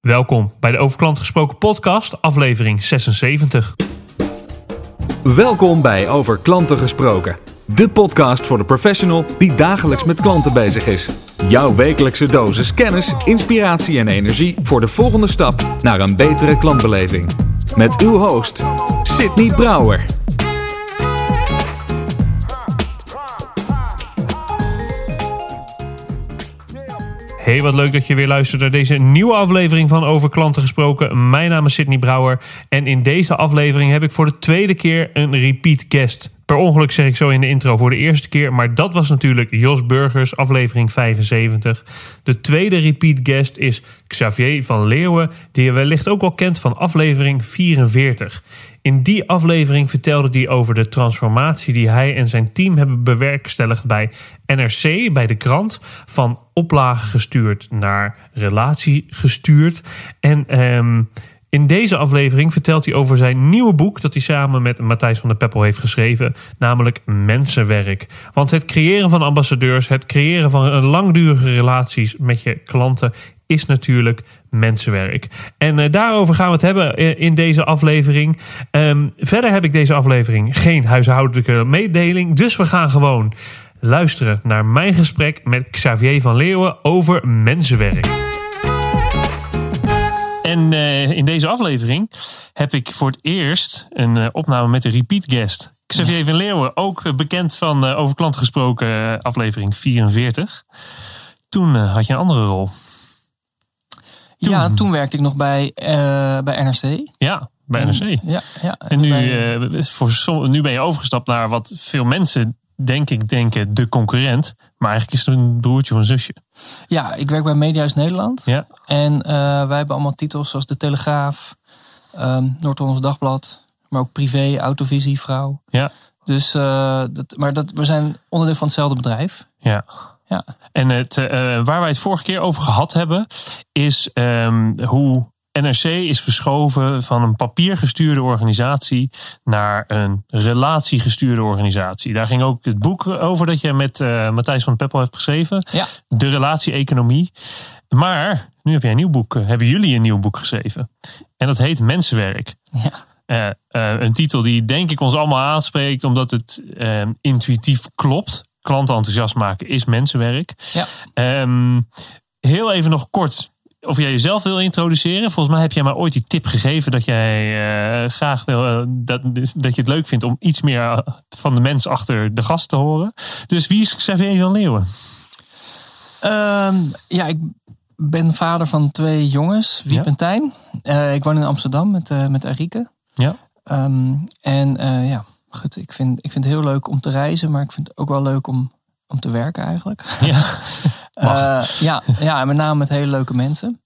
Welkom bij de Over Klant Gesproken podcast, aflevering 76. Welkom bij Over Klanten Gesproken. De podcast voor de professional die dagelijks met klanten bezig is. Jouw wekelijkse dosis kennis, inspiratie en energie voor de volgende stap naar een betere klantbeleving. Met uw host, Sydney Brouwer. Hey, wat leuk dat je weer luistert naar deze nieuwe aflevering van Over Klanten Gesproken. Mijn naam is Sydney Brouwer en in deze aflevering heb ik voor de tweede keer een repeat guest. Per ongeluk zeg ik zo in de intro voor de eerste keer, maar dat was natuurlijk Jos Burgers, aflevering 75. De tweede repeat guest is Xavier van Leeuwen, die je wellicht ook wel kent van aflevering 44. In die aflevering vertelde hij over de transformatie die hij en zijn team hebben bewerkstelligd bij NRC, bij de krant, van oplage gestuurd naar relatie gestuurd. En ehm, in deze aflevering vertelt hij over zijn nieuwe boek dat hij samen met Matthijs van der Peppel heeft geschreven, namelijk Mensenwerk. Want het creëren van ambassadeurs, het creëren van langdurige relaties met je klanten is natuurlijk mensenwerk. En uh, daarover gaan we het hebben eh, in deze aflevering. Um, verder heb ik deze aflevering geen huishoudelijke mededeling, dus we gaan gewoon luisteren naar mijn gesprek met Xavier van Leeuwen over mensenwerk. En uh, in deze aflevering heb ik voor het eerst een uh, opname met een repeat guest. Xavier van Leeuwen, ook bekend van uh, Over Klanten gesproken, aflevering 44. Toen had je een andere rol. Toen... Ja, toen werkte ik nog bij, bij NRC. Ja, bij NRC. Ja, ja. En nu, bij... voor, nu ben je overgestapt naar wat veel mensen denk ik denken de concurrent. Maar eigenlijk is het een broertje of een zusje. Ja, ik werk bij Mediahuis Nederland. Ja. En uh, wij hebben allemaal titels zoals De Telegraaf, um, Noord-Hollands Dagblad. Maar ook Privé, Autovisie, Vrouw. Ja. Dus, uh, dat, maar dat, we zijn onderdeel van hetzelfde bedrijf. Ja. Ja. En het, uh, waar wij het vorige keer over gehad hebben, is um, hoe NRC is verschoven van een papiergestuurde organisatie naar een relatiegestuurde organisatie. Daar ging ook het boek over dat je met uh, Matthijs van Peppel hebt geschreven. Ja. De relatie-economie. Maar nu heb jij een nieuw boek, hebben jullie een nieuw boek geschreven. En dat heet Mensenwerk. Ja. Uh, een titel die denk ik ons allemaal aanspreekt, omdat het intuïtief klopt. Klanten enthousiast maken is mensenwerk. Ja. Um, heel even nog kort of jij jezelf wil introduceren. Volgens mij heb jij maar ooit die tip gegeven dat jij uh, graag wil uh, dat, dat je het leuk vindt om iets meer van de mens achter de gast te horen. Dus wie is Xavier van Leeuwen? Um, ja, ik ben vader van twee jongens, Wiep Ja. en Tijn. Ik woon in Amsterdam met, met Arike. Ja. Um, en ja, goed, ik vind, ik vind het heel leuk om te reizen, maar ik vind het ook wel leuk om, om te werken eigenlijk. Ja. Uh, ja, ja, en met name met hele leuke mensen.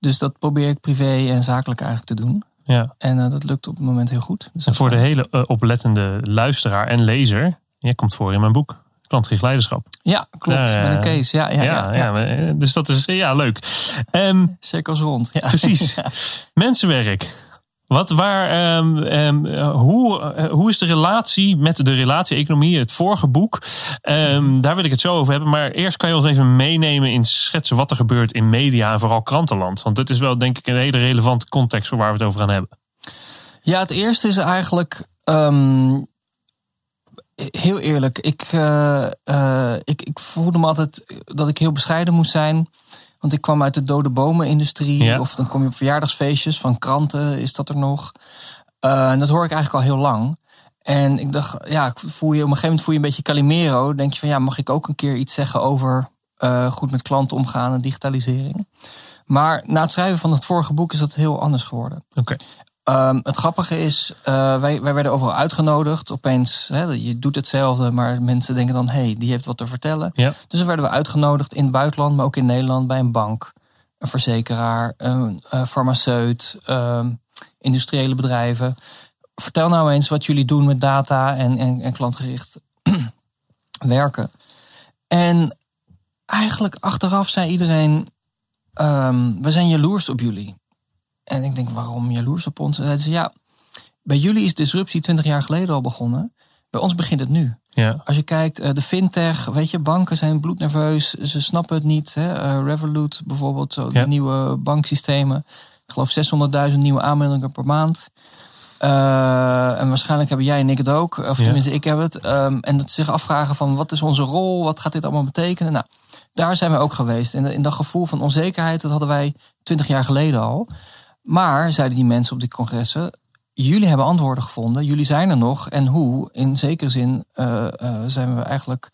Dus dat probeer ik privé en zakelijk eigenlijk te doen. Ja. En uh, dat lukt op het moment heel goed. Dus en voor de hele uh, oplettende luisteraar en lezer, jij komt voor in mijn boek. Klantgericht leiderschap. Ja, klopt. met een case. Ja, ja, ja, ja, ja. Dus dat is ja, leuk. Um, Cirkels rond. Ja. Precies. Mensenwerk. Wat, waar, um, um, hoe, uh, hoe is de relatie met de relatie-economie, het vorige boek? Um, daar wil ik het zo over hebben. Maar eerst kan je ons even meenemen in schetsen wat er gebeurt in media en vooral krantenland. Want dat is wel denk ik een hele relevante context voor waar we het over gaan hebben. Ja, het eerste is eigenlijk. Heel eerlijk, ik, uh, ik, ik voelde me altijd dat ik heel bescheiden moest zijn. Want ik kwam uit de dode bomen-industrie. Ja. Of dan kom je op verjaardagsfeestjes van kranten, is dat er nog. Uh, en dat hoor ik eigenlijk al heel lang. En ik dacht, ja, voel je, op een gegeven moment voel je een beetje Calimero. Denk je van, ja, mag ik ook een keer iets zeggen over uh, goed met klanten omgaan en digitalisering? Maar na het schrijven van het vorige boek is dat heel anders geworden. Oké. Okay. Um, het grappige is, uh, wij, wij werden overal uitgenodigd. Opeens, hè, je doet hetzelfde, maar mensen denken dan... hé, hey, die heeft wat te vertellen. Ja. Dus dan werden we uitgenodigd in het buitenland, maar ook in Nederland... bij een bank, een verzekeraar, een, een farmaceut, um, industriële bedrijven. Vertel nou eens wat jullie doen met data en, en, en klantgericht werken. En eigenlijk achteraf zei iedereen... Um, we zijn jaloers op jullie. En ik denk, waarom jaloers op ons? En zeiden ze, ja, bij jullie is disruptie 20 jaar geleden al begonnen. Bij ons begint het nu. Ja. Als je kijkt, eh, de fintech, weet je, banken zijn bloednerveus. Ze snappen het niet. Hè? Eh, Revolut bijvoorbeeld, zo, Ja. de nieuwe banksystemen. Ik geloof 600.000 nieuwe aanmeldingen per maand. Eh, en waarschijnlijk hebben jij en ik het ook. Of Ja. tenminste, ik heb het. Ehm, en dat ze zich afvragen van, wat is onze rol? Wat gaat dit allemaal betekenen? Nou, daar zijn we ook geweest. En in dat gevoel van onzekerheid, dat hadden wij 20 jaar geleden al. Maar, zeiden die mensen op die congressen... jullie hebben antwoorden gevonden. Jullie zijn er nog. En hoe? In zekere zin eh, eh, zijn we eigenlijk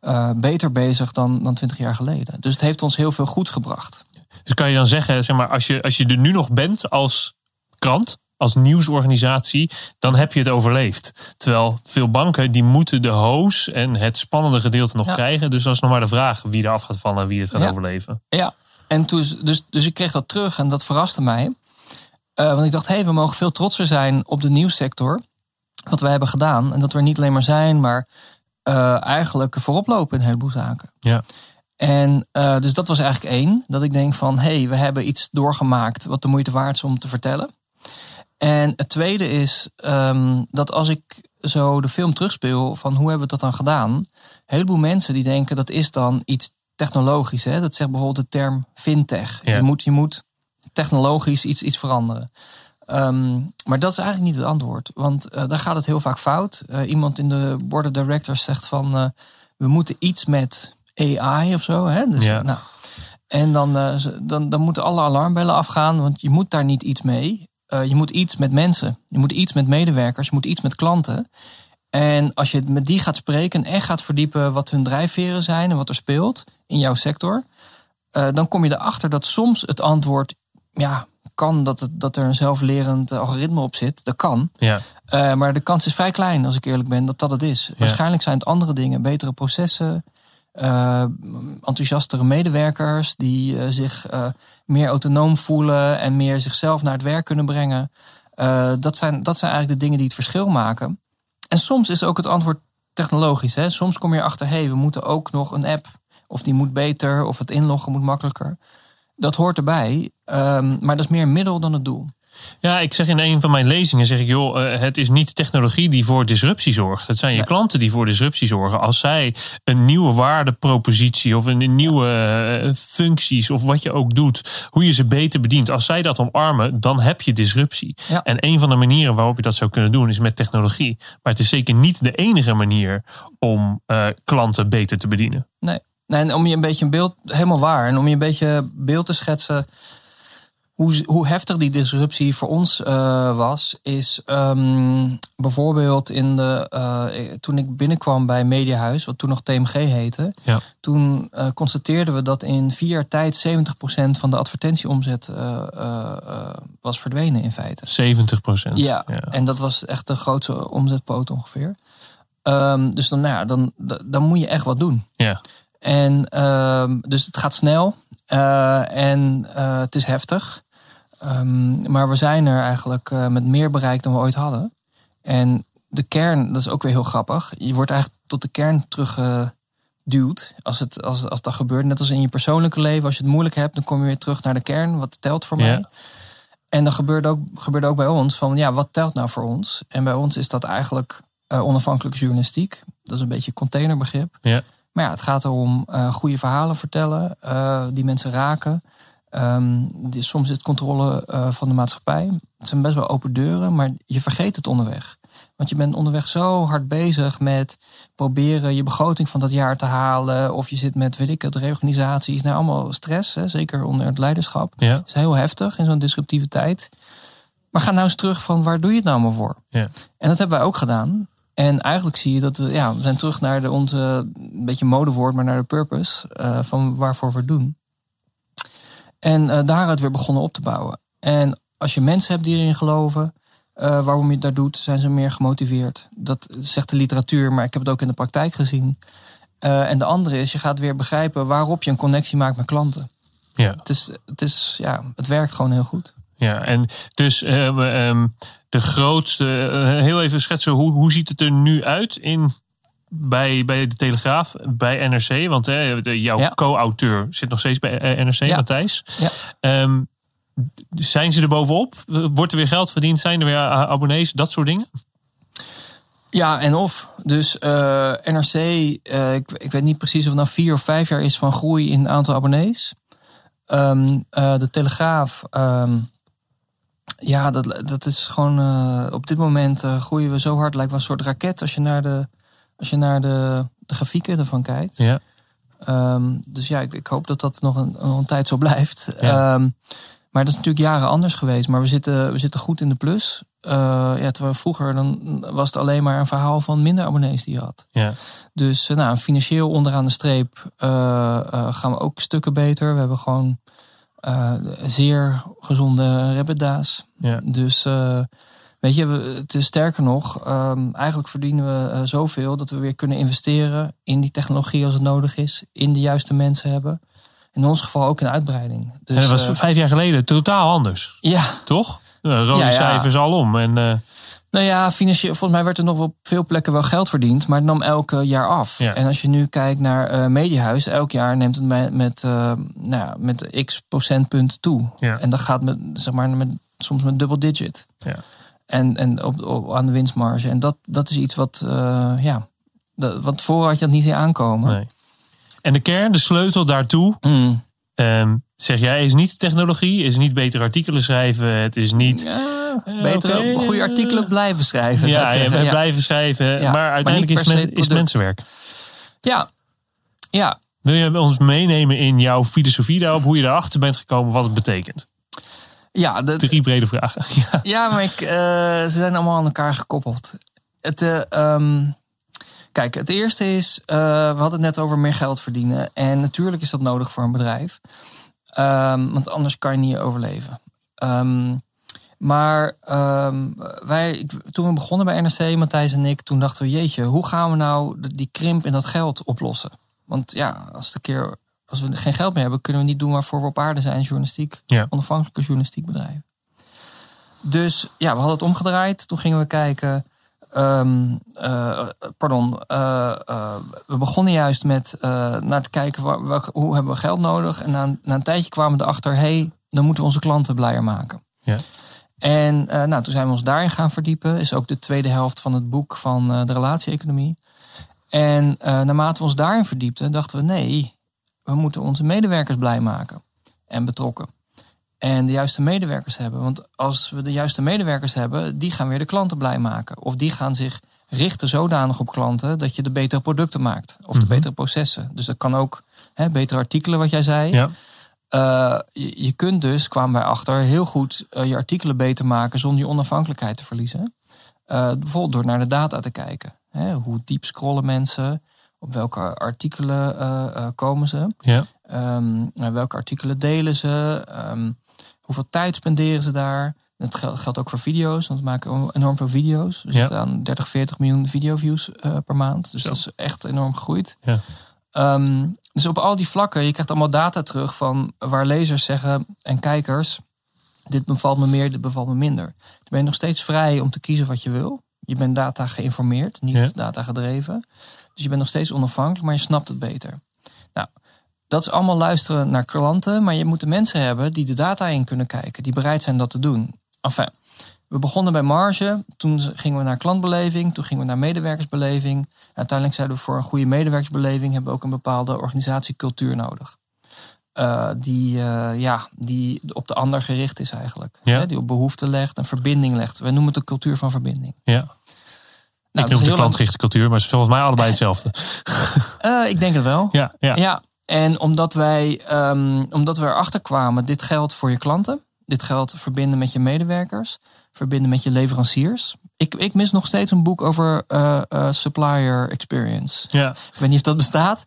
eh, beter bezig dan, dan 20 jaar geleden. Dus het heeft ons heel veel goeds gebracht. Dus kan je dan zeggen, zeg maar, als je, als je er nu nog bent als krant, als nieuwsorganisatie, dan heb je het overleefd. Terwijl veel banken, die moeten de hoos en het spannende gedeelte nog Ja. krijgen. Dus dat is nog maar de vraag wie eraf gaat vallen en wie het gaat Ja. overleven. Ja, en toen, dus, dus ik kreeg dat terug en dat verraste mij. Eh, want ik dacht, hé, hey, we mogen veel trotser zijn op de nieuwssector. Wat wij hebben gedaan. En dat we er niet alleen maar zijn, maar eh, eigenlijk voorop lopen in een heleboel zaken. Ja. En eh, dus dat was eigenlijk één. Dat ik denk van, hé, hey, we hebben iets doorgemaakt wat de moeite waard is om te vertellen. En het tweede is ehm, dat als ik zo de film terugspeel van hoe hebben we dat dan gedaan? Een heleboel mensen die denken dat is dan iets technologisch. Hè? Dat zegt bijvoorbeeld de term fintech. Ja. Je, moet, je moet technologisch iets, iets veranderen. Ehm, maar dat is eigenlijk niet het antwoord. Want eh, daar gaat het heel vaak fout. Eh, iemand in de board of directors zegt van... eh, we moeten iets met AI of zo. Hè? Dus, Ja. nou, en dan, dan, dan moeten alle alarmbellen afgaan. Want je moet daar niet iets mee. Je moet iets met mensen. Je moet iets met medewerkers. Je moet iets met klanten. En als je met die gaat spreken en echt gaat verdiepen wat hun drijfveren zijn en wat er speelt in jouw sector, dan kom je erachter dat soms het antwoord ja, kan dat, het, dat er een zelflerend eh, algoritme op zit. Dat kan. Ja, Eh, maar de kans is vrij klein, als ik eerlijk ben, dat dat het is. Waarschijnlijk zijn het andere dingen. Betere processen, eh, enthousiastere medewerkers die zich meer autonoom voelen en meer zichzelf naar het werk kunnen brengen. Dat, zijn, dat zijn eigenlijk de dingen die het verschil maken. En soms is ook het antwoord technologisch. Hè? Soms kom je erachter, hé, hey, we moeten ook nog een app. Of die moet beter, of het inloggen moet makkelijker. Dat hoort erbij, ehm, maar dat is meer een middel dan het doel. Ja, ik zeg in een van mijn lezingen, zeg ik, joh, eh, het is niet technologie die voor disruptie zorgt. Het zijn je klanten die voor disruptie zorgen. Als zij een nieuwe waardepropositie of een, nieuwe eh, functies of wat je ook doet, hoe je ze beter bedient, als zij dat omarmen, dan heb je disruptie. Ja. En een van de manieren waarop je dat zou kunnen doen is met technologie. Maar het is zeker niet de enige manier om eh, klanten beter te bedienen. Nee. En om je een beetje een beeld, helemaal waar. En om je een beetje beeld te schetsen hoe, hoe heftig die disruptie voor ons eh, was, is ehm, bijvoorbeeld in de, eh, toen ik binnenkwam bij Mediahuis, wat toen nog TMG heette, Ja. toen eh, constateerden we dat in vier jaar tijd 70% van de advertentieomzet eh, eh, eh, was verdwenen in feite. 70 procent. Ja, en dat was echt de grootste omzetpoot ongeveer. Ehm, dus dan, nou ja, dan, dan moet je echt wat doen. ja. En ehm, dus het gaat snel eh, en eh, het is heftig. Ehm, maar we zijn er eigenlijk eh, met meer bereik dan we ooit hadden. En de kern, dat is ook weer heel grappig. Je wordt eigenlijk tot de kern teruggeduwd als, het, als, als dat gebeurt. Net als in je persoonlijke leven. Als je het moeilijk hebt, dan kom je weer terug naar de kern. Wat telt voor Ja. mij? En dat gebeurt ook, gebeurt ook bij ons. Van ja, wat telt nou voor ons? En bij ons is dat eigenlijk onafhankelijke journalistiek. Dat is een beetje een containerbegrip. Ja. Maar ja, het gaat erom eh, goede verhalen vertellen, eh, die mensen raken. Ehm, soms is het controle eh, van de maatschappij. Het zijn best wel open deuren, maar je vergeet het onderweg. Want je bent onderweg zo hard bezig met proberen je begroting van dat jaar te halen. Of je zit met, weet ik het, reorganisaties. Nou, allemaal stress, hè, zeker onder het leiderschap. Ja. Dat is heel heftig in zo'n disruptieve tijd. Maar ga nou eens terug van waar doe je het nou maar voor? Ja. En dat hebben wij ook gedaan. En eigenlijk zie je dat we, ja, we zijn terug naar de, onze, een beetje modewoord, maar naar de purpose eh, van waarvoor we het doen. En eh, daaruit weer begonnen op te bouwen. En als je mensen hebt die erin geloven, eh, waarom je het daar doet, zijn ze meer gemotiveerd. Dat zegt de literatuur, maar ik heb het ook in de praktijk gezien. En de andere is, je gaat weer begrijpen waarop je een connectie maakt met klanten. ja. Het, is, het, is, ja, het werkt gewoon heel goed. Ja, en dus ehm, ehm, de grootste, eh, heel even schetsen, hoe, hoe ziet het er nu uit in, bij, bij de Telegraaf, bij NRC? Want hè, de- jouw Ja. co-auteur zit nog steeds bij eh, NRC, Ja. Matthijs. Ja. Ehm, zijn ze er bovenop? Wordt er weer geld verdiend? Zijn er weer eh, abonnees? Dat soort dingen? Ja, en of. Dus uh, NRC, uh, ik, ik, weet niet precies of het nou vier of vijf jaar is van groei in het aantal abonnees. Um, uh, de Telegraaf, um, ja, dat, dat is gewoon. op dit moment groeien we zo hard, lijkt wel een soort raket als je naar de, als je naar de, de grafieken ervan kijkt. Ja. Um, dus ja, ik, ik, hoop dat dat nog een, een tijd zo blijft. Ja. maar dat is natuurlijk jaren anders geweest. Maar we zitten, we zitten goed in de plus. Uh, ja, terwijl vroeger dan was het alleen maar een verhaal van minder abonnees die je had. Ja. Dus nou, financieel onderaan de streep gaan we ook stukken beter. We hebben gewoon zeer gezonde rebeda's. Ja. Dus weet je, het is sterker nog, um, eigenlijk verdienen we zoveel dat we weer kunnen investeren in die technologie als het nodig is, in de juiste mensen hebben. In ons geval ook in uitbreiding. Dus, en dat was vijf jaar geleden totaal anders. Ja. Toch? rode ja, ja. cijfers alom. En. Nou ja, financieel, volgens mij werd er nog op veel plekken wel geld verdiend, maar het nam elk jaar af. Ja. En als je nu kijkt naar uh, Mediahuis, elk jaar neemt het met, met, uh, nou ja, met x procentpunt toe. Ja. En dat gaat met, zeg maar, met, soms met dubbel digit. Ja. En, en op, op, aan de winstmarge. En dat, dat is iets wat, ja, dat, wat voor had je dat niet zien aankomen. Nee. En de kern, de sleutel daartoe, mm. um, zeg jij, is niet technologie, is niet beter artikelen schrijven, het is niet. Ja, beter okay. goede artikelen blijven schrijven. Ja, ja, blijven schrijven, maar uiteindelijk maar is, men, is mensenwerk. Ja, ja. Wil je ons meenemen in jouw filosofie daarop, hoe je erachter bent gekomen, wat het betekent? Ja, de, drie brede vragen. Ja, ja maar ik, uh, ze zijn allemaal aan elkaar gekoppeld. Het, uh, um, Kijk, het eerste is, uh, we hadden het net over meer geld verdienen. En natuurlijk is dat nodig voor een bedrijf. Um, want anders kan je niet overleven. Um, maar um, wij, toen we begonnen bij NRC, Matthijs en ik, toen dachten we, jeetje, hoe gaan we nou die krimp in dat geld oplossen? Want ja, als, de keer, als we geen geld meer hebben, kunnen we niet doen waarvoor we op aarde zijn, journalistiek, ja. onafhankelijke journalistiek bedrijf. Dus ja, we hadden het omgedraaid. Toen gingen we kijken, Um, uh, pardon, uh, uh, we begonnen juist met naar te kijken waar, hoe hebben we geld nodig. En na, na een tijdje kwamen we erachter, hey, dan moeten we onze klanten blijer maken. Ja. En nou, toen zijn we ons daarin gaan verdiepen. Is ook de tweede helft van het boek van de relatie-economie. En naarmate we ons daarin verdiepten, dachten we, nee, we moeten onze medewerkers blij maken en betrokken en de juiste medewerkers hebben. Want als we de juiste medewerkers hebben, die gaan weer de klanten blij maken. Of die gaan zich richten zodanig op klanten dat je de betere producten maakt. Of de Mhm. betere processen. Dus dat kan ook hè, betere artikelen, wat jij zei. Ja. Uh, je, je, kunt dus, kwamen wij achter, heel goed uh, je artikelen beter maken zonder je onafhankelijkheid te verliezen. Uh, bijvoorbeeld door naar de data te kijken. Hè, hoe diep scrollen mensen? Op welke artikelen komen ze? Ja. Um, welke artikelen delen ze? Um, Hoeveel tijd spenderen ze daar? Dat geldt ook voor video's, want we maken enorm veel video's. We ja. zitten aan 30, 40 miljoen videoviews uh, per maand. Dus Zo. dat is echt enorm gegroeid. Ja. Um, dus op al die vlakken, je krijgt allemaal data terug van waar lezers zeggen en kijkers: dit bevalt me meer, dit bevalt me minder. Dan ben je nog steeds vrij om te kiezen wat je wil. Je bent data geïnformeerd, niet Ja. data gedreven. Dus je bent nog steeds onafhankelijk, maar je snapt het beter. Nou, dat is allemaal luisteren naar klanten, maar je moet de mensen hebben die de data in kunnen kijken, die bereid zijn dat te doen. Enfin, we begonnen bij marge, toen gingen we naar klantbeleving, toen gingen we naar medewerkersbeleving. En uiteindelijk zeiden we voor een goede medewerkersbeleving hebben we ook een bepaalde organisatiecultuur nodig. Uh, die, uh, ja, die op de ander gericht is eigenlijk. Ja. Hè, die op behoefte legt, een verbinding legt. We noemen het de cultuur van verbinding. Ja. Nou, ik noem het de klantgerichte cultuur, maar het is volgens mij allebei hetzelfde. Uh, ik denk het wel. Ja, ja. Ja, en omdat wij, um, omdat we erachter kwamen, dit geldt voor je klanten. Dit geldt verbinden met je medewerkers. Verbinden met je leveranciers. Ik, ik mis nog steeds een boek over uh, uh, supplier experience. ja. Ik weet niet of dat bestaat.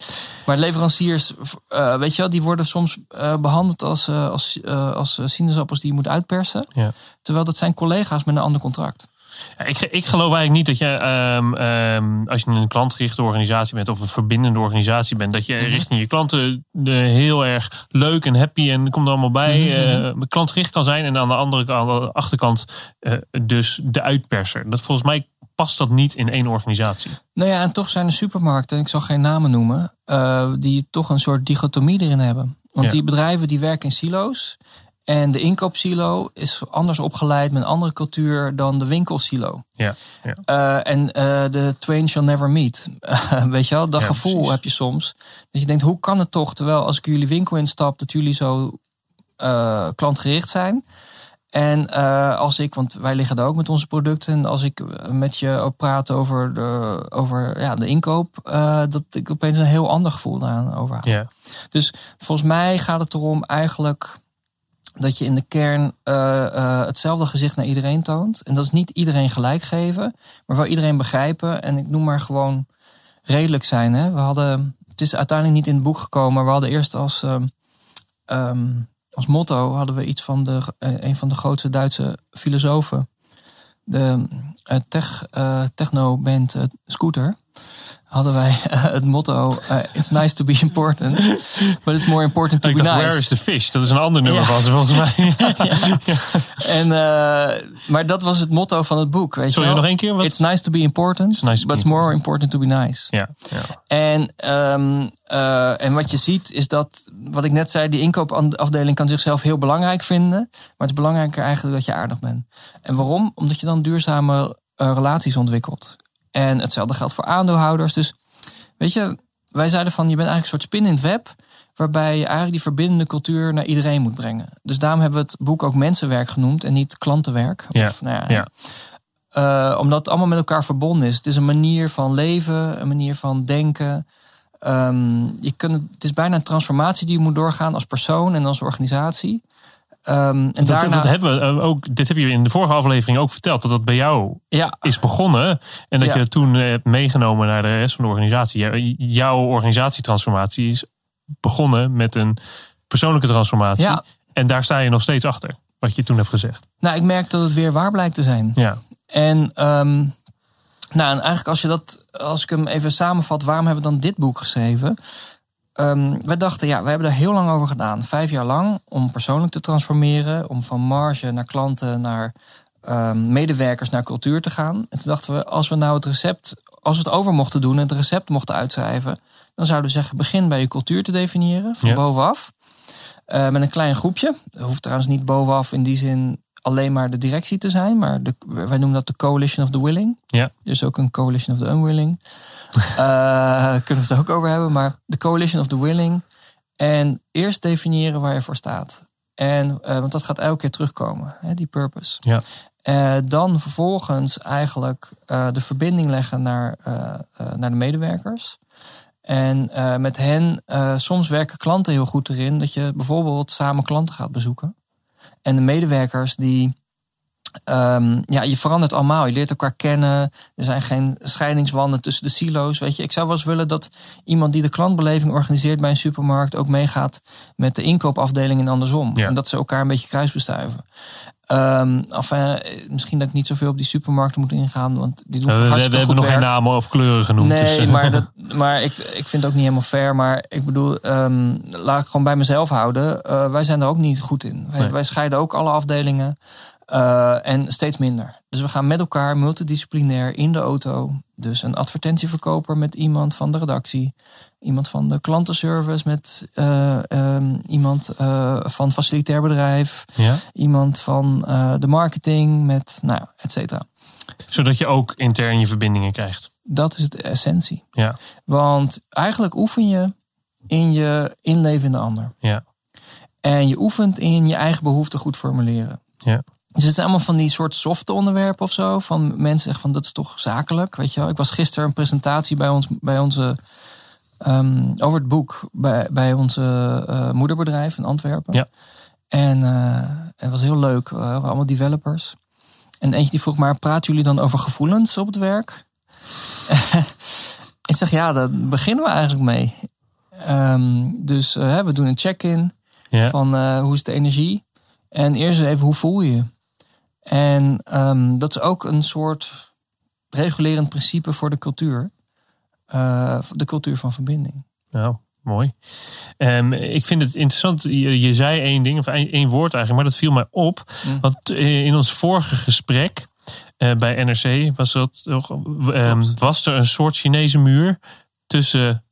Maar leveranciers, uh, weet je wel, die worden soms behandeld als, als, als sinaasappels die je moet uitpersen. Ja. Terwijl dat zijn collega's met een ander contract. Ik, ik geloof eigenlijk niet dat je, um, um, als je een klantgerichte organisatie bent of een verbindende organisatie bent, dat je Mhm. richting je klanten uh, heel erg leuk en happy en komt er allemaal bij, Mhm. uh, klantgericht kan zijn. En aan de andere kant, aan de achterkant, uh, dus de uitperser. Dat volgens mij past dat niet in één organisatie. Nou ja, en toch zijn er supermarkten, ik zal geen namen noemen, uh, die toch een soort dichotomie erin hebben. Want Ja. die bedrijven die werken in silo's. En de inkoopsilo is anders opgeleid met een andere cultuur dan de winkelsilo. Ja, ja. Uh, en uh, de twain shall never meet. Weet je wel, dat Ja, gevoel precies. heb je soms. Dat je denkt, hoe kan het toch, terwijl als ik jullie winkel instap, dat jullie zo uh, klantgericht zijn. En als ik, want wij liggen daar ook met onze producten. En als ik eh, met je ook praat over de, over, ja, de inkoop, dat ik opeens een heel ander gevoel daaraan overhaal. Ja. Dus volgens mij gaat het erom eigenlijk dat je in de kern uh, uh, hetzelfde gezicht naar iedereen toont. En dat is niet iedereen gelijk geven, maar wel iedereen begrijpen. En ik noem maar gewoon redelijk zijn. Hè? We hadden, het is uiteindelijk niet in het boek gekomen, maar we hadden eerst als, um, um, als motto hadden we iets van de, uh, een van de grootste Duitse filosofen. De uh, tech, techno-band Scooter. Hadden wij uh, het motto: uh, It's nice to be important, but it's more important to Ik be dacht, nice. Where is the fish? Dat is een ander nummer Ja. van ze volgens mij. En, uh, maar dat was het motto van het boek. Weet Sorry, je nog één keer? Wat? It's nice to be important, It's nice to but it's more important to be nice. Ja, ja. En, um, uh, en wat je ziet is dat, wat ik net zei, die inkoopafdeling kan zichzelf heel belangrijk vinden. Maar het is belangrijker eigenlijk dat je aardig bent. En waarom? Omdat je dan duurzame relaties ontwikkelt. En hetzelfde geldt voor aandeelhouders. Dus weet je, wij zeiden van je bent eigenlijk een soort spin in het web. Waarbij je eigenlijk die verbindende cultuur naar iedereen moet brengen. Dus daarom hebben we het boek ook mensenwerk genoemd en niet klantenwerk. Ja, Of, nou ja, ja. Uh, omdat het allemaal met elkaar verbonden is. Het is een manier van leven, een manier van denken. Um, je kunt, het is bijna een transformatie die je moet doorgaan als persoon en als organisatie. Um, en Dat, daarna, dat hebben we uh, ook, dit heb je in de vorige aflevering ook verteld. Dat dat bij jou ja, is begonnen. En dat Ja. je toen eh, hebt meegenomen naar de rest van de organisatie. Jou- Jouw organisatietransformatie is begonnen met een persoonlijke transformatie. Ja. En daar sta je nog steeds achter. Wat je toen hebt gezegd. nou, ik merk dat het weer waar blijkt te zijn. Ja, En, um, nou, en eigenlijk als je dat, als ik hem even samenvat, waarom hebben we dan dit boek geschreven? Um, we dachten, ja, we hebben er heel lang over gedaan. Vijf jaar lang om persoonlijk te transformeren. Om van marge naar klanten, naar um, medewerkers, naar cultuur te gaan. En toen dachten we, als we nou het recept, als we het over mochten doen en het recept mochten uitschrijven. Dan zouden we zeggen, begin bij je cultuur te definiëren, van Ja. bovenaf. Uh, met een klein groepje. Dat hoeft trouwens niet bovenaf in die zin alleen maar de directie te zijn. Maar de, wij noemen dat de coalition of the willing. ja, Dus ook een coalition of the unwilling. uh, kunnen we het ook over hebben. Maar de coalition of the willing. En eerst definiëren waar je voor staat. En, uh, want dat gaat elke keer terugkomen, hè, die purpose. ja. Uh, dan vervolgens eigenlijk de verbinding leggen naar, naar de medewerkers. En met hen, soms werken klanten heel goed erin dat je bijvoorbeeld samen klanten gaat bezoeken. En de medewerkers die. Um, ja, je verandert allemaal. Je leert elkaar kennen. Er zijn geen scheidingswanden tussen de silo's. Weet je, ik zou wel eens willen dat iemand die de klantbeleving organiseert bij een supermarkt ook meegaat met de inkoopafdeling en andersom. Ja. En dat ze elkaar een beetje kruisbestuiven. Um, enfin, misschien dat ik niet zoveel op die supermarkten moet ingaan, want die doen Uh, we, hartstikke we hebben goed nog geen namen of kleuren genoemd. Nee, dus, uh, maar, dat, maar ik, ik vind het ook niet helemaal fair. Maar ik bedoel, um, laat ik gewoon bij mezelf houden. Uh, wij zijn er ook niet goed in. Wij, Nee. wij scheiden ook alle afdelingen. Uh, en steeds minder. Dus we gaan met elkaar multidisciplinair in de auto. Dus een advertentieverkoper met iemand van de redactie. Iemand van de klantenservice met uh, um, iemand uh, van facilitair bedrijf. ja? Iemand van de marketing met, nou, et cetera. Zodat je ook intern je verbindingen krijgt. Dat is de essentie. Ja, Want eigenlijk oefen je in je inleven in de ander. ja, En je oefent in je eigen behoeften goed formuleren. ja. Dus het zijn allemaal van die soort softe onderwerpen of zo. Van mensen zeggen van dat is toch zakelijk. Weet je wel. Ik was gisteren een presentatie bij, ons, bij onze. Um, over het boek bij, bij onze uh, moederbedrijf in Antwerpen. Ja. En uh, het was heel leuk. Uh, we waren allemaal developers. En eentje die vroeg maar, praten jullie dan over gevoelens op het werk? ik zeg, ja, daar beginnen we eigenlijk mee. Um, dus we doen een check-in ja. van hoe is de energie. En eerst even, hoe voel je je? En um, dat is ook een soort regulerend principe voor de cultuur. Uh, de cultuur van verbinding. Nou, mooi. Um, ik vind het interessant. Je, je zei één ding, of één, één woord eigenlijk, maar dat viel mij op. Mm. Want in ons vorige gesprek uh, bij NRC was, dat, um, was er een soort Chinese muur tussen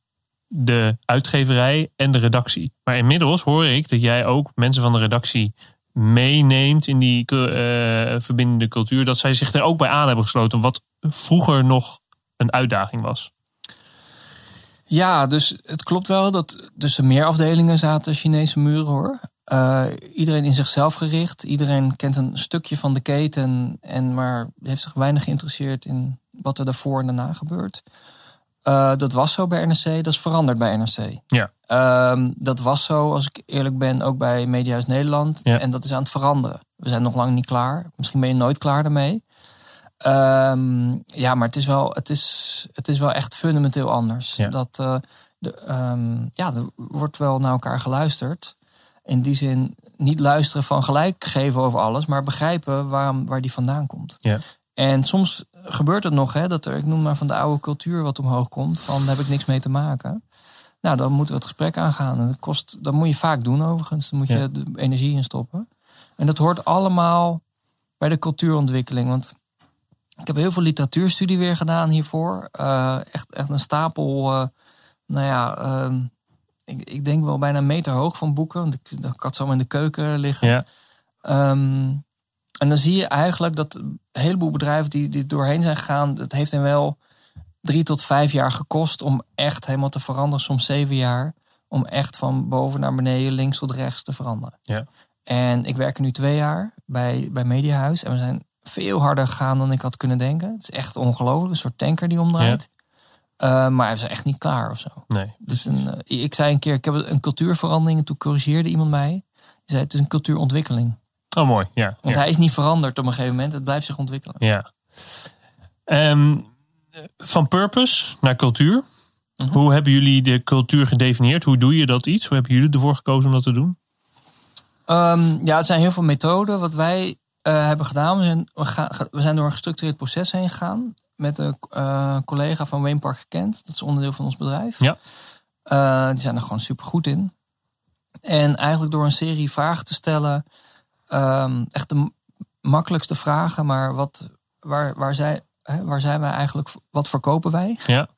de uitgeverij en de redactie. Maar inmiddels hoor ik dat jij ook mensen van de redactie meeneemt in die eh, verbindende cultuur, dat zij zich er ook bij aan hebben gesloten, wat vroeger nog een uitdaging was. Ja, dus het klopt wel dat tussen meer afdelingen zaten Chinese muren hoor. Uh, iedereen in zichzelf gericht. Iedereen kent een stukje van de keten. En maar heeft zich weinig geïnteresseerd in wat er daarvoor en daarna gebeurt. Uh, dat was zo bij NRC, dat is veranderd bij NRC. Ja. Uh, dat was zo, als ik eerlijk ben, ook bij Mediahuis Nederland. Ja. En dat is aan het veranderen. We zijn nog lang niet klaar. Misschien ben je nooit klaar daarmee. Um, ja, maar het is wel, het is, het is wel echt fundamenteel anders. Ja. Dat, uh, de, um, ja, er wordt wel naar elkaar geluisterd. In die zin niet luisteren van gelijk geven over alles, maar begrijpen waarom, waar die vandaan komt. Ja. En soms gebeurt het nog, hè, dat er, ik noem maar van de oude cultuur wat omhoog komt, van daar heb ik niks mee te maken. Nou, dan moeten we het gesprek aangaan. En dat, kost, dat moet je vaak doen overigens. Dan moet je Ja. de energie in stoppen. En dat hoort allemaal bij de cultuurontwikkeling. Want ik heb heel veel literatuurstudie weer gedaan hiervoor. Uh, echt, echt een stapel, uh, nou ja, uh, ik, ik, denk wel bijna een meter hoog van boeken. Want ik, ik had zo in de keuken liggen. Ja. Um, en dan zie je eigenlijk dat een heleboel bedrijven die, die doorheen zijn gegaan, het heeft hen wel drie tot vijf jaar gekost om echt helemaal te veranderen. Soms zeven jaar. Om echt van boven naar beneden, links tot rechts te veranderen. Ja. En ik werk er nu twee jaar bij, bij Mediahuis. En we zijn veel harder gegaan dan ik had kunnen denken. Het is echt ongelooflijk. Een soort tanker die omdraait. Ja. Uh, maar we zijn echt niet klaar of zo. Nee. Dus een, uh, ik zei een keer, ik heb een cultuurverandering. En toen corrigeerde iemand mij. Die zei, het is een cultuurontwikkeling. Oh, mooi. Ja. Want ja. hij is niet veranderd op een gegeven moment. Het blijft zich ontwikkelen. Ja. Um, van purpose naar cultuur. Mhm. Hoe hebben jullie de cultuur gedefinieerd? Hoe doe je dat iets? Hoe hebben jullie ervoor gekozen om dat te doen? Um, ja, het zijn heel veel methoden. Wat wij uh, hebben gedaan, we zijn, we, gaan, we zijn door een gestructureerd proces heen gegaan. Met een uh, collega van Wayne Park gekend. Dat is onderdeel van ons bedrijf. Ja. Uh, die zijn er gewoon super goed in. En eigenlijk door een serie vragen te stellen. Um, echt de makkelijkste vragen. Maar wat, waar, waar, zij, hè, waar zijn wij eigenlijk? Wat verkopen wij? Ja.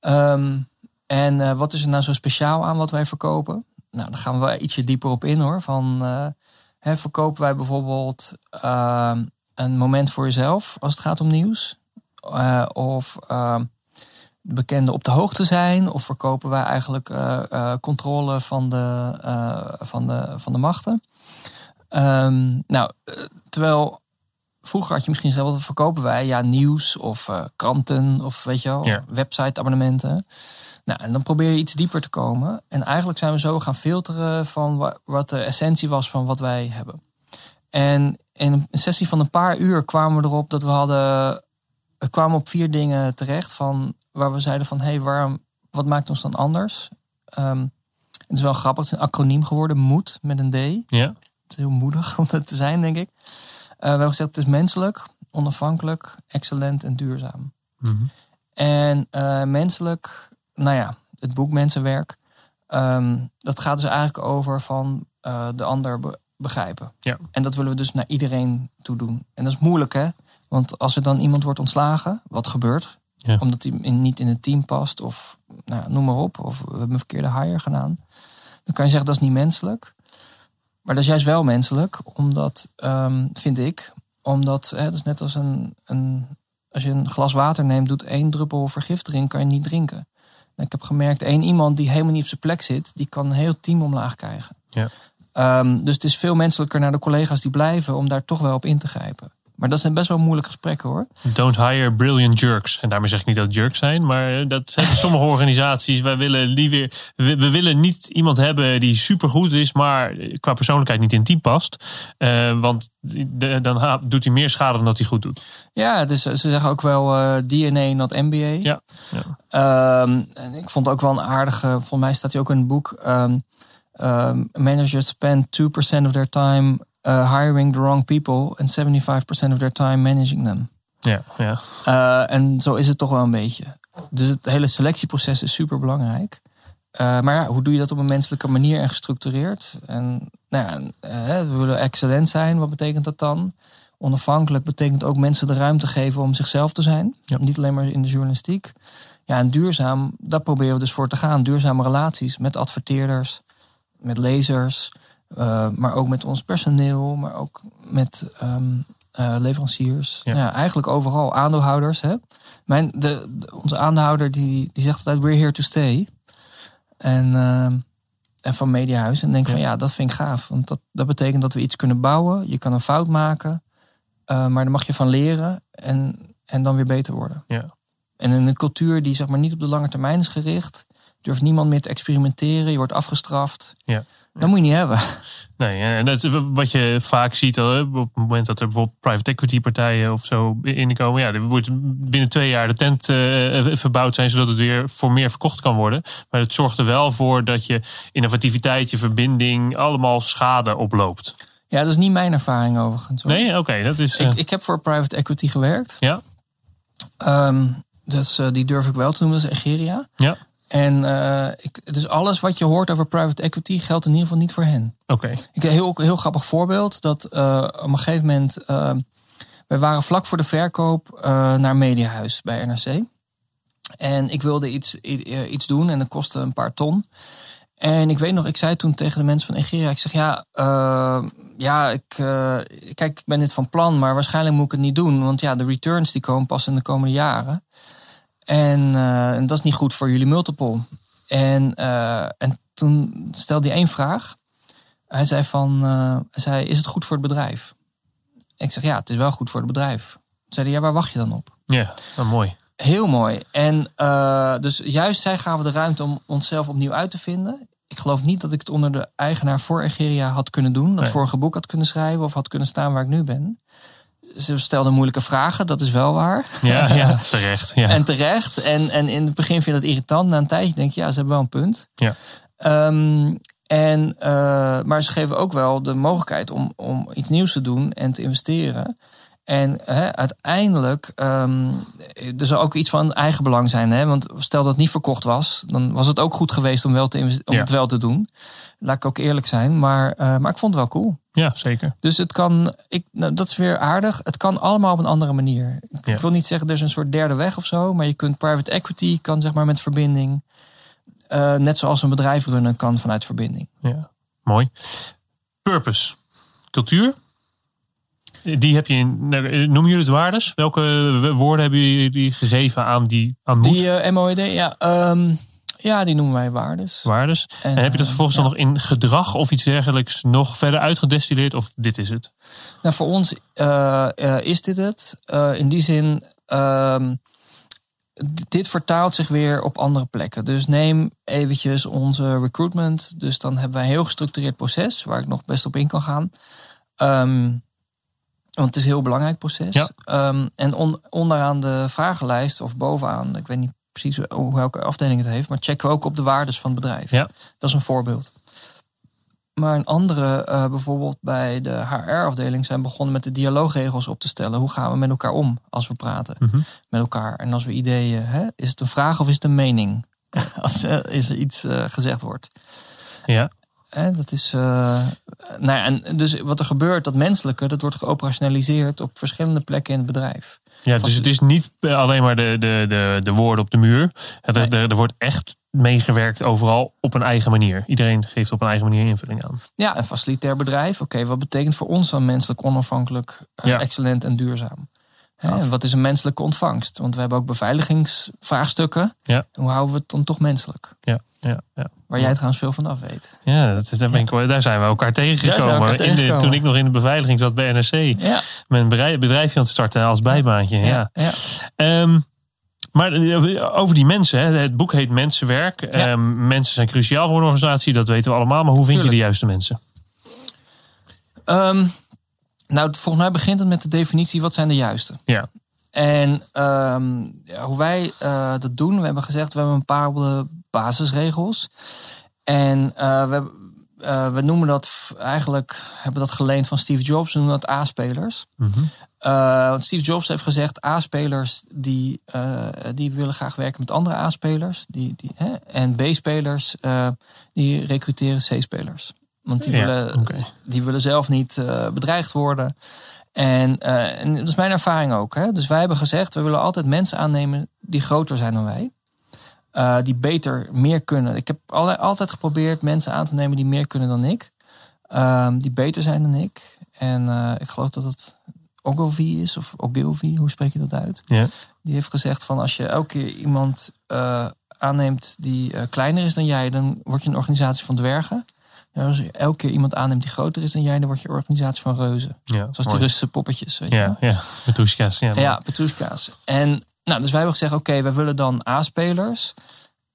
Um, en uh, wat is er nou zo speciaal aan wat wij verkopen? Nou, daar gaan we ietsje dieper op in hoor. Van, uh, hè, verkopen wij bijvoorbeeld uh, een moment voor jezelf als het gaat om nieuws? Uh, of de bekende op de hoogte zijn? Of verkopen wij eigenlijk controle van de, van, de, van de machten? Um, nou, terwijl vroeger had je misschien zelf, wat verkopen wij? Ja, nieuws of kranten of weet je wel, ja. website-abonnementen. Nou, en dan probeer je iets dieper te komen. En eigenlijk zijn we zo gaan filteren van wat de essentie was van wat wij hebben. En in een sessie van een paar uur kwamen we erop dat we hadden. We kwamen op vier dingen terecht van waar we zeiden van hé, hey, waarom, wat maakt ons dan anders? Um, het is wel grappig, het is een acroniem geworden, moed met een D. Ja. Het is heel moedig om dat te zijn, denk ik. Uh, we hebben gezegd, het is menselijk, onafhankelijk, excellent en duurzaam. Mm -hmm. En uh, menselijk, nou ja, het boek Mensenwerk. Um, dat gaat dus eigenlijk over van uh, de ander be begrijpen. Ja. En dat willen we dus naar iedereen toe doen. En dat is moeilijk, hè? Want als er dan iemand wordt ontslagen, wat gebeurt? Ja. Omdat hij in, niet in het team past, of nou, noem maar op, of we hebben een verkeerde hire gedaan. Dan kan je zeggen dat is niet menselijk. Maar dat is juist wel menselijk, omdat, um, vind ik, omdat hè, dat is net als een, een. Als je een glas water neemt, doet één druppel vergiftiging, kan je niet drinken. En ik heb gemerkt, één iemand die helemaal niet op zijn plek zit, die kan een heel team omlaag krijgen. Ja. Um, dus het is veel menselijker naar de collega's die blijven om daar toch wel op in te grijpen. Maar dat zijn best wel moeilijke gesprekken hoor. Don't hire brilliant jerks. En daarmee zeg ik niet dat jerks zijn, maar dat zijn sommige organisaties. Wij willen liever, we, we, willen niet iemand hebben die supergoed is, maar qua persoonlijkheid niet in team past. Uh, want de, dan doet hij meer schade dan dat hij goed doet. Ja, dus ze zeggen ook wel uh, DNA, not MBA. Ja. ja. Um, en ik vond ook wel een aardige, volgens mij staat hij ook in het boek. Um, um, managers spend 2% of their time uh, hiring the wrong people and 75% of their time managing them. Ja, ja. Uh, en zo is het toch wel een beetje. Dus het hele selectieproces is super belangrijk. Uh, maar ja, hoe doe je dat op een menselijke manier en gestructureerd? En nou ja, uh, we willen excellent zijn. Wat betekent dat dan? Onafhankelijk betekent ook mensen de ruimte geven om zichzelf te zijn. Ja. Niet alleen maar in de journalistiek. Ja, en duurzaam, daar proberen we dus voor te gaan. Duurzame relaties met adverteerders, met lezers, Uh, maar ook met ons personeel, maar ook met um, uh, leveranciers. Ja. Ja. eigenlijk overal aandeelhouders. Hè? Mijn, de, de- onze aandeelhouder die, die zegt altijd: We're here to stay. En, ehm, en van Mediahuis. En denk Ja. van ja, dat vind ik gaaf. Want dat, dat betekent dat we iets kunnen bouwen. Je kan een fout maken, eh, maar daar mag je van leren en, en dan weer beter worden. Ja. En in een cultuur die zeg maar niet op de lange termijn is gericht, durft niemand meer te experimenteren. Je wordt afgestraft. Ja. Dat moet je niet hebben. Nee, en dat is wat je vaak ziet op het moment dat er bijvoorbeeld private equity partijen of zo inkomen. Ja, er wordt binnen twee jaar de tent eh, verbouwd zijn, zodat het weer voor meer verkocht kan worden. Maar het zorgt er wel voor dat je innovativiteit, je verbinding, allemaal schade oploopt. Ja, dat is niet mijn ervaring overigens. hoor. Nee, oké, dat is. eh, Ik, ik heb voor private equity gewerkt. Ja. Ehm, dus eh, die durf ik wel te noemen, dat is Egeria. Ja. En ik, dus alles wat je hoort over private equity geldt in ieder geval niet voor hen. Oké, Ik heb een heel, heel grappig voorbeeld. Dat eh, op een gegeven moment, eh, we waren vlak voor de verkoop naar Mediahuis bij NRC. En ik wilde iets, iets doen en dat kostte een paar ton. En ik weet nog, ik zei toen tegen de mensen van Egeria, ik zeg ja, ja ik, kijk, ik ben dit van plan, maar waarschijnlijk moet ik het niet doen. Want ja, de returns die komen pas in de komende jaren. En, eh, en dat is niet goed voor jullie multiple. En, eh, en toen stelde hij één vraag. Hij zei van, hij zei, is het goed voor het bedrijf? Ik zeg, ja, het is wel goed voor het bedrijf. Toen zei hij, ja, waar wacht je dan op? ja, nou, mooi. Heel mooi. En dus juist zij gaven de ruimte om onszelf opnieuw uit te vinden. Ik geloof niet dat ik het onder de eigenaar voor Egeria had kunnen doen. Dat Nee. vorige boek had kunnen schrijven of had kunnen staan waar ik nu ben. Ze stelden moeilijke vragen, dat is wel waar. Ja, ja terecht. Ja. En terecht. En, en in het begin vind je dat irritant. Na een tijdje denk je, ja, ze hebben wel een punt. Ja. Ehm, en, eh, maar ze geven ook wel de mogelijkheid om, om iets nieuws te doen en te investeren. En hè, uiteindelijk, ehm, er zal ook iets van eigen belang zijn. Hè? Want stel dat het niet verkocht was, dan was het ook goed geweest om, wel te om Ja. het wel te doen. Laat ik ook eerlijk zijn. Maar, eh, maar ik vond het wel cool. ja, zeker. Dus het kan, ik, nou, dat is weer aardig. Het kan allemaal op een andere manier. Ik, Ja. ik wil niet zeggen er is een soort derde weg of zo, maar je kunt private equity kan zeg maar met verbinding. Eh, net zoals een bedrijf runnen kan vanuit verbinding. Ja, mooi. Purpose. Cultuur. Die heb je in. Noem jullie het waardes? Welke woorden hebben jullie gegeven aan die aan moed? Die eh, MOED, ja, ehm, ja, die noemen wij waardes. waardes. En heb je dat eh, vervolgens ja. dan nog in gedrag of iets dergelijks nog verder uitgedestilleerd? Of dit is het? Nou, voor ons eh, eh, is dit het. Eh, in die zin, ehm, dit vertaalt zich weer op andere plekken. Dus neem eventjes onze recruitment. Dus dan hebben wij een heel gestructureerd proces, waar ik nog best op in kan gaan. Ehm, want het is een heel belangrijk proces. Ja. Ehm, en on- onderaan de vragenlijst, of bovenaan, ik weet niet precies hoe welke afdeling het heeft, maar checken we ook op de waardes van het bedrijf. Ja. Dat is een voorbeeld. Maar een andere, eh, bijvoorbeeld bij de HR-afdeling, zijn begonnen met de dialoogregels op te stellen. Hoe gaan we met elkaar om als we praten Mhm. met elkaar? En als we ideeën, hè, is het een vraag of is het een mening? als er is er iets eh, gezegd wordt. Ja. Dat is, eh, nou ja, en dus wat er gebeurt, dat menselijke, dat wordt geoperationaliseerd op verschillende plekken in het bedrijf. Ja, dus het is niet alleen maar de, de, de, de woorden op de muur. Het, Nee. er, er wordt echt meegewerkt overal op een eigen manier. Iedereen geeft op een eigen manier invulling aan. Ja, een facilitair bedrijf. Oké, wat betekent voor ons dan menselijk onafhankelijk, eh, Ja. excellent en duurzaam? En wat is een menselijke ontvangst? Want we hebben ook beveiligingsvraagstukken. Ja. Hoe houden we het dan toch menselijk? Ja, ja, ja. Waar jij trouwens veel van af weet. Ja, dat is, daar, ben ik, daar zijn we elkaar tegengekomen. In de, toen ik nog in de beveiliging zat bij NRC. Ja, bedrijf, bedrijfje aan het starten als bijbaantje. Ja. ja. Ehm, maar eh, over die mensen. Hè. Het boek heet Mensenwerk. Ehm, mensen zijn cruciaal voor een organisatie. Dat weten we allemaal. Maar hoe vind je de juiste mensen? Ehm, nou, volgens mij begint het met de definitie: wat zijn de juiste? Ja. En ja, hoe wij eh, dat doen, we hebben gezegd, we hebben een paar de basisregels. En eh, we, eh, we noemen dat eigenlijk, hebben dat geleend van Steve Jobs, we noemen dat A-spelers. Eh, want Steve Jobs heeft gezegd, A-spelers die, die willen graag werken met andere A-spelers. Die, die, hè? En B-spelers die recruteren C-spelers. Want die, Ja, willen, die willen zelf niet bedreigd worden. En, en dat is mijn ervaring ook. Hè? Dus wij hebben gezegd, we willen altijd mensen aannemen die groter zijn dan wij. Eh, die beter, meer kunnen. Ik heb altijd geprobeerd mensen aan te nemen die meer kunnen dan ik. ehm, die beter zijn dan ik. En eh, ik geloof dat het Ogilvy is, of Ogilvy, hoe spreek je dat uit? Ja. Die heeft gezegd van als je elke keer iemand eh, aanneemt die kleiner is dan jij, dan word je een organisatie van dwergen. En als je elke keer iemand aanneemt die groter is dan jij, dan word je een organisatie van reuzen. Ja, Zoals die. Russische poppetjes, weet je. Ja, ja. Petrushka's. Ja, Ja, Petrushka's. En nou, dus wij hebben gezegd, oké, wij willen dan A-spelers.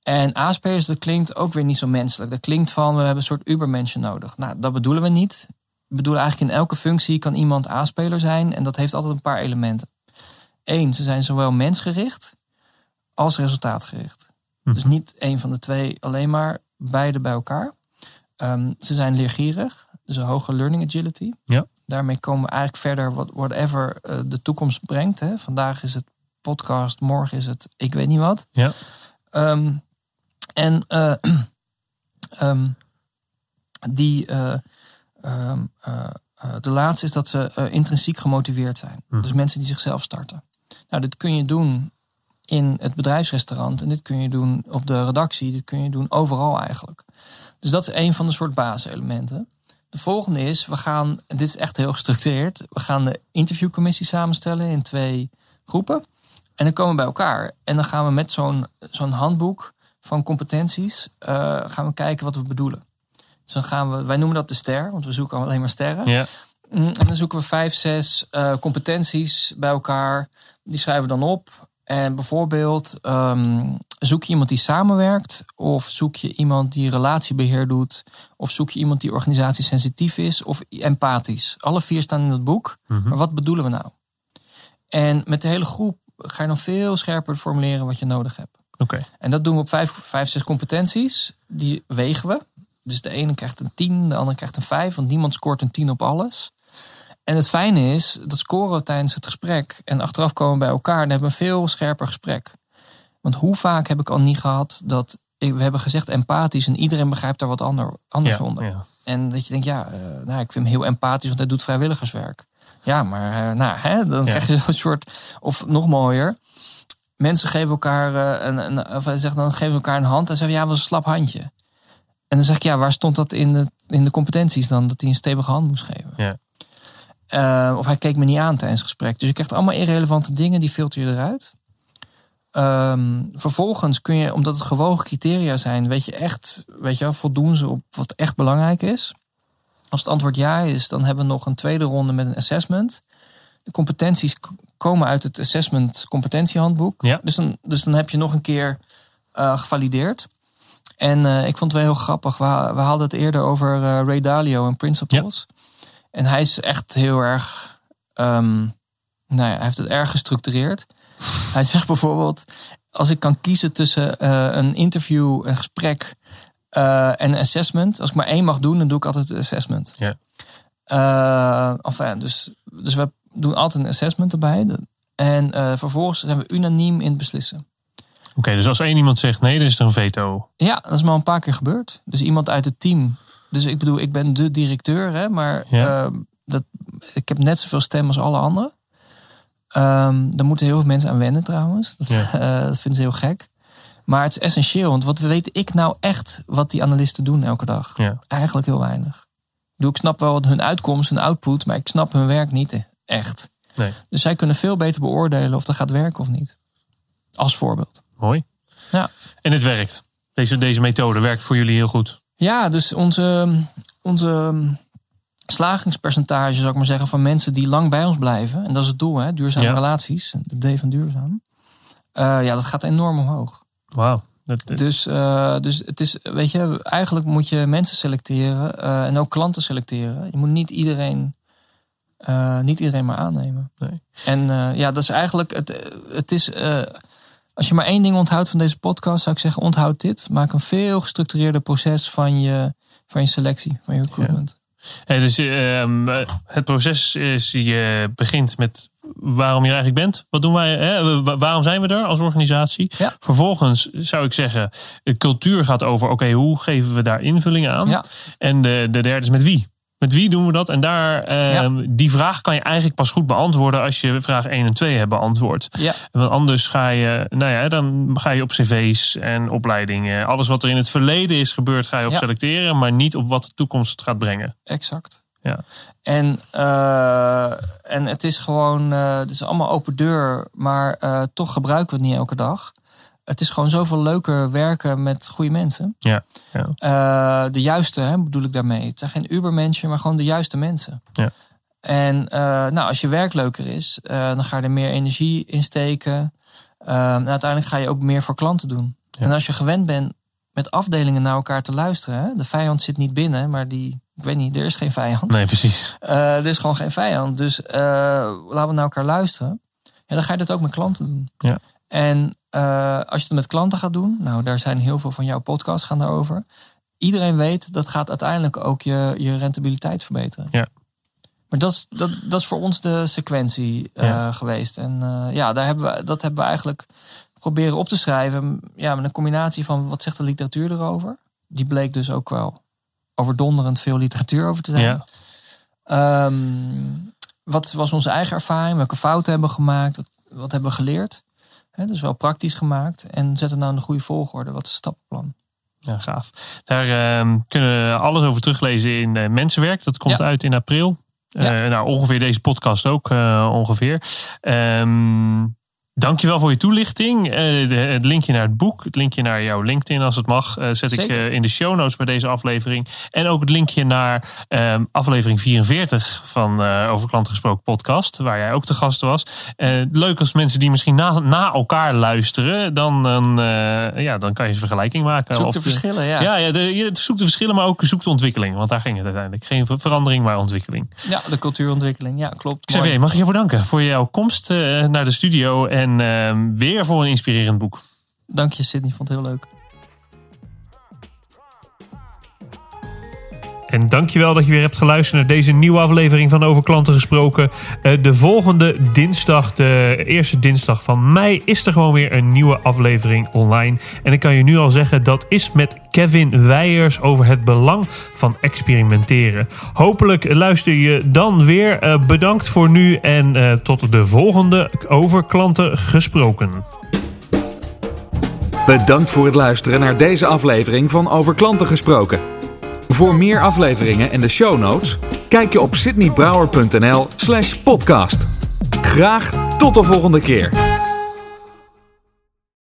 En A-spelers, dat klinkt ook weer niet zo menselijk. Dat klinkt van, we hebben een soort ubermenschen nodig. Nou, dat bedoelen we niet. We bedoelen eigenlijk in elke functie kan iemand A-speler zijn. En dat heeft altijd een paar elementen. Eén, ze zijn zowel mensgericht als resultaatgericht. Mhm. Dus niet één van de twee alleen maar, beide bij elkaar. Ehm, ze zijn leergierig, dus een hoge learning agility. Ja. Daarmee komen we eigenlijk verder, wat whatever eh, de toekomst brengt. Hè. Vandaag is het podcast, morgen is het ik weet niet wat. Ja. Ehm, en ehm, die, eh, de laatste is dat ze intrinsiek gemotiveerd zijn. Mhm. Dus mensen die zichzelf starten. Nou, dit kun je doen in het bedrijfsrestaurant. En dit kun je doen op de redactie. Dit kun je doen overal eigenlijk. Dus dat is een van de soort basiselementen. De volgende is, we gaan, dit is echt heel gestructureerd. We gaan de interviewcommissie samenstellen in twee groepen. En dan komen we bij elkaar. En dan gaan we met zo'n zo'n handboek van competenties... eh, gaan we kijken wat we bedoelen. Dus dan gaan we, wij noemen dat de ster, want we zoeken alleen maar sterren. Ja. Mm, En dan zoeken we vijf, zes eh, competenties bij elkaar. Die schrijven we dan op. En bijvoorbeeld ehm, zoek je iemand die samenwerkt, of zoek je iemand die relatiebeheer doet, of zoek je iemand die organisatiesensitief is of empathisch. Alle vier staan in het boek. Mhm. Maar wat bedoelen we nou? En met de hele groep ga je dan veel scherper formuleren wat je nodig hebt. Oké. En dat doen we op vijf, vijf, zes competenties. Die wegen we. Dus de ene krijgt een 10, de andere krijgt een 5, want niemand scoort een 10 op alles. En het fijne is, dat scoren we tijdens het gesprek. En achteraf komen we bij elkaar en hebben we een veel scherper gesprek. Want hoe vaak heb ik al niet gehad dat we hebben gezegd empathisch en iedereen begrijpt daar wat ander, anders Ja, onder. ja. En dat je denkt, ja, eh, nou, ik vind hem heel empathisch, want hij doet vrijwilligerswerk. Ja, maar eh, nou, hè, dan Ja. krijg je zo'n soort, of nog mooier. Mensen geven elkaar, eh, een, een, of zegt dan geven elkaar een hand en zeggen, ja, was een slap handje. En dan zeg ik, ja, waar stond dat in de, in de competenties dan, dat hij een stevige hand moest geven? Ja. Eh, of hij keek me niet aan tijdens het gesprek. Dus je krijgt allemaal irrelevante dingen, die filter je eruit. Ehm, vervolgens kun je, omdat het gewogen criteria zijn, weet je echt, weet je wel, voldoen ze op wat echt belangrijk is. Als het antwoord ja is, dan hebben we nog een tweede ronde met een assessment. De competenties komen uit het assessment competentiehandboek. Ja. Dus, dan, dus dan heb je nog een keer eh, gevalideerd. En eh, ik vond het wel heel grappig. We, we hadden het eerder over eh, Ray Dalio en Principles. En hij is echt heel erg. ehm, nou ja, hij heeft het erg gestructureerd. hij zegt bijvoorbeeld: als ik kan kiezen tussen een interview, een gesprek en een assessment. Als ik maar één mag doen, dan doe ik altijd een assessment. Ja. Eh, enfin, dus, dus we doen altijd een assessment erbij. En eh, vervolgens zijn we unaniem in het beslissen. Oké, dus als één iemand zegt nee, dan is er een veto. Ja, dat is maar een paar keer gebeurd. Dus iemand uit het team. Dus ik bedoel, ik ben de directeur, hè, maar Ja. eh, dat, ik heb net zoveel stem als alle anderen. Ehm daar moeten heel veel mensen aan wennen trouwens. Dat, Ja. eh, dat vinden ze heel gek. Maar het is essentieel, want wat weet ik nou echt wat die analisten doen elke dag? Ja. Eigenlijk heel weinig. Ik, snap wel wat hun uitkomst, hun output, maar ik snap hun werk niet echt. Nee. Dus zij kunnen veel beter beoordelen of dat gaat werken of niet. Als voorbeeld. Mooi. Ja. En het werkt. Deze, deze methode werkt voor jullie heel goed. Ja, dus onze, onze slagingspercentage, zou ik maar zeggen, van mensen die lang bij ons blijven. En dat is het doel, hè? duurzame Ja. relaties. De D van duurzaam. Eh, ja, dat gaat enorm omhoog. Wauw. Dus, eh, dus het is, weet je, eigenlijk moet je mensen selecteren eh, en ook klanten selecteren. Je moet niet iedereen, eh, niet iedereen maar aannemen. Nee. En ja, dat is eigenlijk, het, het is, als je maar één ding onthoudt van deze podcast, zou ik zeggen, onthoud dit. Maak een veel gestructureerder proces van je, van je selectie, van je recruitment. Hey, dus ehm, eh, het proces is, je begint met waarom je er eigenlijk bent. Wat doen wij? Hè? Wa- Waarom zijn we er als organisatie? Ja. Vervolgens zou ik zeggen, cultuur gaat over, oké, hoe geven we daar invulling aan? Ja. En de, de derde is met wie? Met wie doen we dat? En daar, ehm, die vraag kan je eigenlijk pas goed beantwoorden als je vraag 1 en 2 hebt beantwoord. Ja. Want anders ga je, nou ja, dan ga je op cv's en opleidingen. Alles wat er in het verleden is gebeurd, ga je op Ja. selecteren, maar niet op wat de toekomst gaat brengen. Exact. Ja. En, eh, en het is gewoon, eh, het is allemaal open deur, maar eh, toch gebruiken we het niet elke dag. Het is gewoon zoveel leuker werken met goede mensen. Ja, ja. Eh, de juiste, hè, bedoel ik daarmee. Het zijn geen Ubermenschen, maar gewoon de juiste mensen. Ja. En eh, nou, als je werk leuker is, eh, dan ga je er meer energie in steken. En uiteindelijk ga je ook meer voor klanten doen. Ja. En als je gewend bent met afdelingen naar elkaar te luisteren, hè, de vijand zit niet binnen, maar die, ik weet niet, er is geen vijand. Nee, precies. Er is gewoon geen vijand. Dus laten we naar elkaar luisteren. En dan ga je dat ook met klanten doen. Ja. En eh, als je het met klanten gaat doen, nou, daar zijn heel veel van jouw podcasts gaan daarover. Iedereen weet dat gaat uiteindelijk ook je, je rentabiliteit verbeteren. Ja. Maar dat is, dat, dat is voor ons de sequentie eh, Ja. geweest. En eh, ja, daar hebben we, dat hebben we eigenlijk proberen op te schrijven. Ja, met een combinatie van wat zegt de literatuur erover. Die bleek dus ook wel overdonderend veel literatuur over te zijn. Ja. Ehm, wat was onze eigen ervaring? Welke fouten hebben we gemaakt? Wat, wat hebben we geleerd? Dus wel praktisch gemaakt. En zet het nou in de goede volgorde. Wat is het stappenplan? Ja, gaaf. Daar ehm, kunnen we alles over teruglezen in eh, Mensenwerk. Dat komt Ja. uit in april. Ja. Eh, nou, ongeveer deze podcast ook eh, ongeveer. Ehm dankjewel voor je toelichting. Eh, de- het linkje naar het boek, het linkje naar jouw LinkedIn als het mag, eh, zet ik eh, in de show notes bij deze aflevering. En ook het linkje naar ehm, aflevering 44 van Over Klanten Gesproken podcast, waar jij ook te gast was. Leuk als mensen die misschien na, na elkaar luisteren, dan, dan, ja, dan kan je een vergelijking maken. Zoek Of de de- verschillen, ja. ja, ja de, je zoekt de verschillen, maar ook zoekt de ontwikkeling. Want daar ging het uiteindelijk. Geen ver- verandering, maar ontwikkeling. Ja, de cultuurontwikkeling. Ja, klopt. Xavier, mag ik je bedanken voor jouw komst naar de studio. En ehm, weer voor een inspirerend boek. Dank je, Sydney. Vond het heel leuk. En dankjewel dat je weer hebt geluisterd naar deze nieuwe aflevering van Over Klanten Gesproken. Eh, de volgende dinsdag, de eerste dinsdag van mei, is er gewoon weer een nieuwe aflevering online. En ik kan je nu al zeggen, dat is met Kevin Weijers over het belang van experimenteren. Hopelijk luister je dan weer. Eh, bedankt voor nu en eh, tot de volgende Over Klanten Gesproken. Bedankt voor het luisteren naar deze aflevering van Over Klanten Gesproken. Voor meer afleveringen en de show notes, kijk je op sydneybrouwer.nl slash podcast. Graag tot de volgende keer.